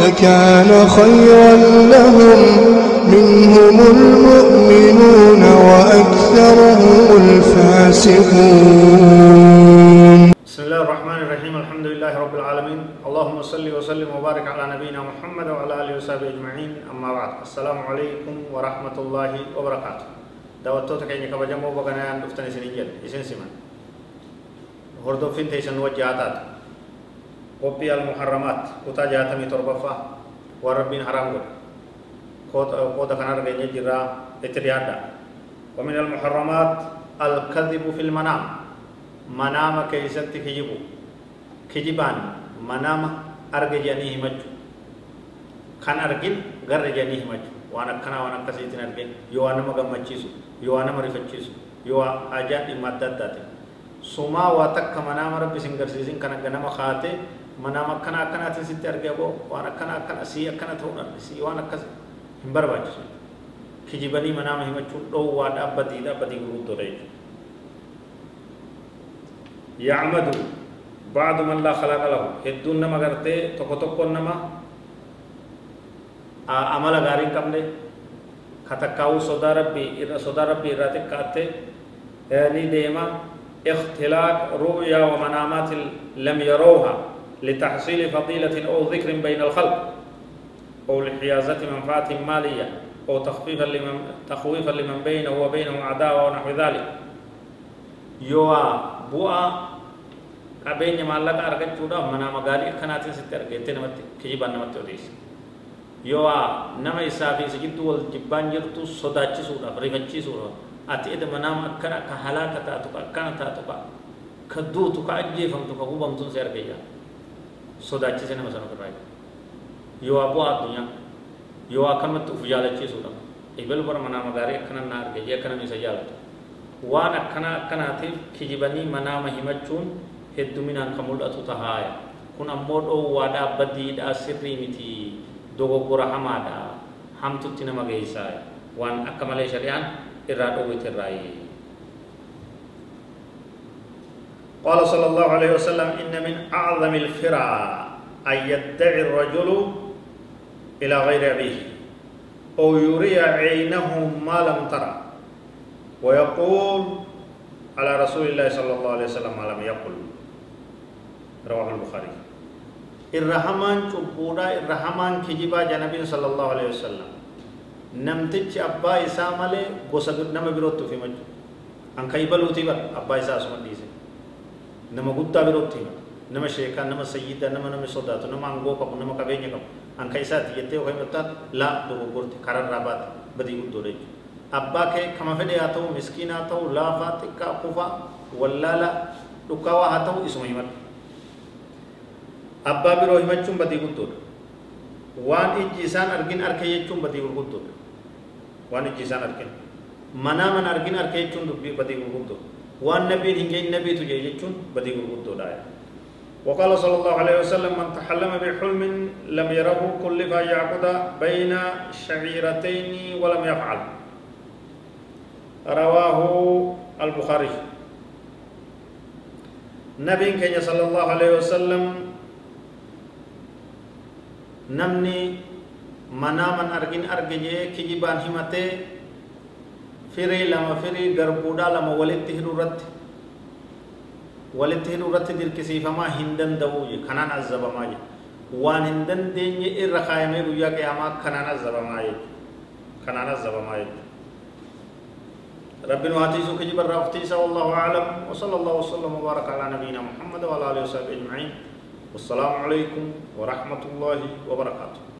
لكان خيرا لهم منهم المؤمنون وأكثرهم الفاسقون. بسم الله الرحمن الرحيم الحمد لله رب العالمين. اللهم صل وسلم وبارك على نبينا محمد وعلى آله وصحبه أجمعين. أما بعد السلام عليكم ورحمة الله وبركاته. دعوتك كاين كبجمو بغنا ان دفتن سنجل اسن سمان هردوفين تيسن وجهاتات قبي المحرمات كتا جاتمي تربفا وربين حرام قد قد كان رجع جرا اتريادا ومن المحرمات الكذب في المنام manaama keeysatti kijibu kijibaan manaama arga jedhanii himachu kan argin garra jedhanii himachu waan akkanaa waan akkasiitiin argin yoo waan nama gammachiisu yoo waan nama rifachiisu yoo ajaan dhimma adda addaati sumaa waa takka manaama rabbi sin garsiisin nama manaama akkana akkanaatiin sitti argee boo waan akkana akkana sii akkana ta'uu dhabde sii waan akkas hin barbaachisu kijibanii manaama himachuun dhoowwaa dhaabbatii dhaabbatii gurguddoodha jechuudha يعمد بعض من لا خلاق له هدون نما غرتي توكو توكو نما عمل غارين قبل كتكاو صدا ربي إر صدا ربي راتك كاتي يعني ديما اختلاق رؤيا ومنامات لم يروها لتحصيل فضيلة أو ذكر بين الخلق أو لحيازة منفعة مالية أو تخفيفا لمن تخويفا لمن بينه وبينه عداوة ونحو ذلك. يوا بوا كابين يمالك أرجع تودا منا مقالي كناتي سترجع تنمت كجيب أنا متوديش يوا نما إسافي سجد دول جبان يرتو صداتي سورة بريفتي سورة. أتيد منا مكنا كهلا كتاتوكا كنا تاتوكا كدو توكا أجيفهم توكا هو بمتون سيرجيا sodaachise nama sana ofirraa yoo bu'aa addunyaa yoo akkanumatti uf jaalachiisuudhaaf ibal bara manaa magaarii akkana na argeeyye akkana isa jaalatu waan akkana akkanaatiif kijibanii manaama himachuun hedduminaan kan mul'atu tahaaya kun ammoo dhoowwaadhaa badiidhaa sirrii miti dogoggora hamaadha hamtutti nama geessaaya waan akka malee shari'aan irraa dhoowwite irraayi قال صلى الله عليه وسلم إن من أعظم الفرع أن يدعي الرجل إلى غير أبيه أو يري عينه ما لم ترى ويقول على رسول الله صلى الله عليه وسلم ما لم يقل. رواه البخاري. الرحمن چبودا الرحمن كجبا جنبي صلى الله عليه وسلم. نمتج أبا إسا مالي غوسا نما بروت في مجو أن كيبلو تيبا أبا إسا أسمان ديسي نما قد بروت تيبا نما شيكا نما سيدا نما نما صداتو نما أنغو كبو نما كبيني كبو أن كيسا تيجتي وخي متا لا دوغو قرتي كرر رابات بدي قدو ريجو أبا كي كما فدي آتو مسكين آتو لافا تكا قفا ولالا دكاوا آتو اسمه يمت abbaa biroo himachuun badii guddoodha waan ijji isaan argin arke jechuun badii gurguddoodha waan ijji isaan argin. Manaa mana argin arke jechuun badii gurguddoodha waan nabiin hin geenye nabiitu jee jechuun badii gurguddoodha وقال صلى الله عليه وسلم من تحلم بحلم لم يره كلف أن يعقد بين شعيرتين ولم يفعل رواه البخاري نبي كان صلى الله عليه وسلم namni manaaman argin arge jee kijibaan firii lama firii garbuudhaa lama walitti hidhu irratti walitti hidhu irratti dirqisiifamaa hin danda'uu je kanaan azabamaa je waan hin dandeenye irra kaayamee guyyaa qiyaamaa kanaan azabamaa je kanaan azabamaa je ربنا واتيسو كجب الرافطيسة والله أعلم وصلى الله وسلم وبارك على نبينا محمد وعلى آله وصحبه أجمعين والسلام عليكم ورحمة الله وبركاته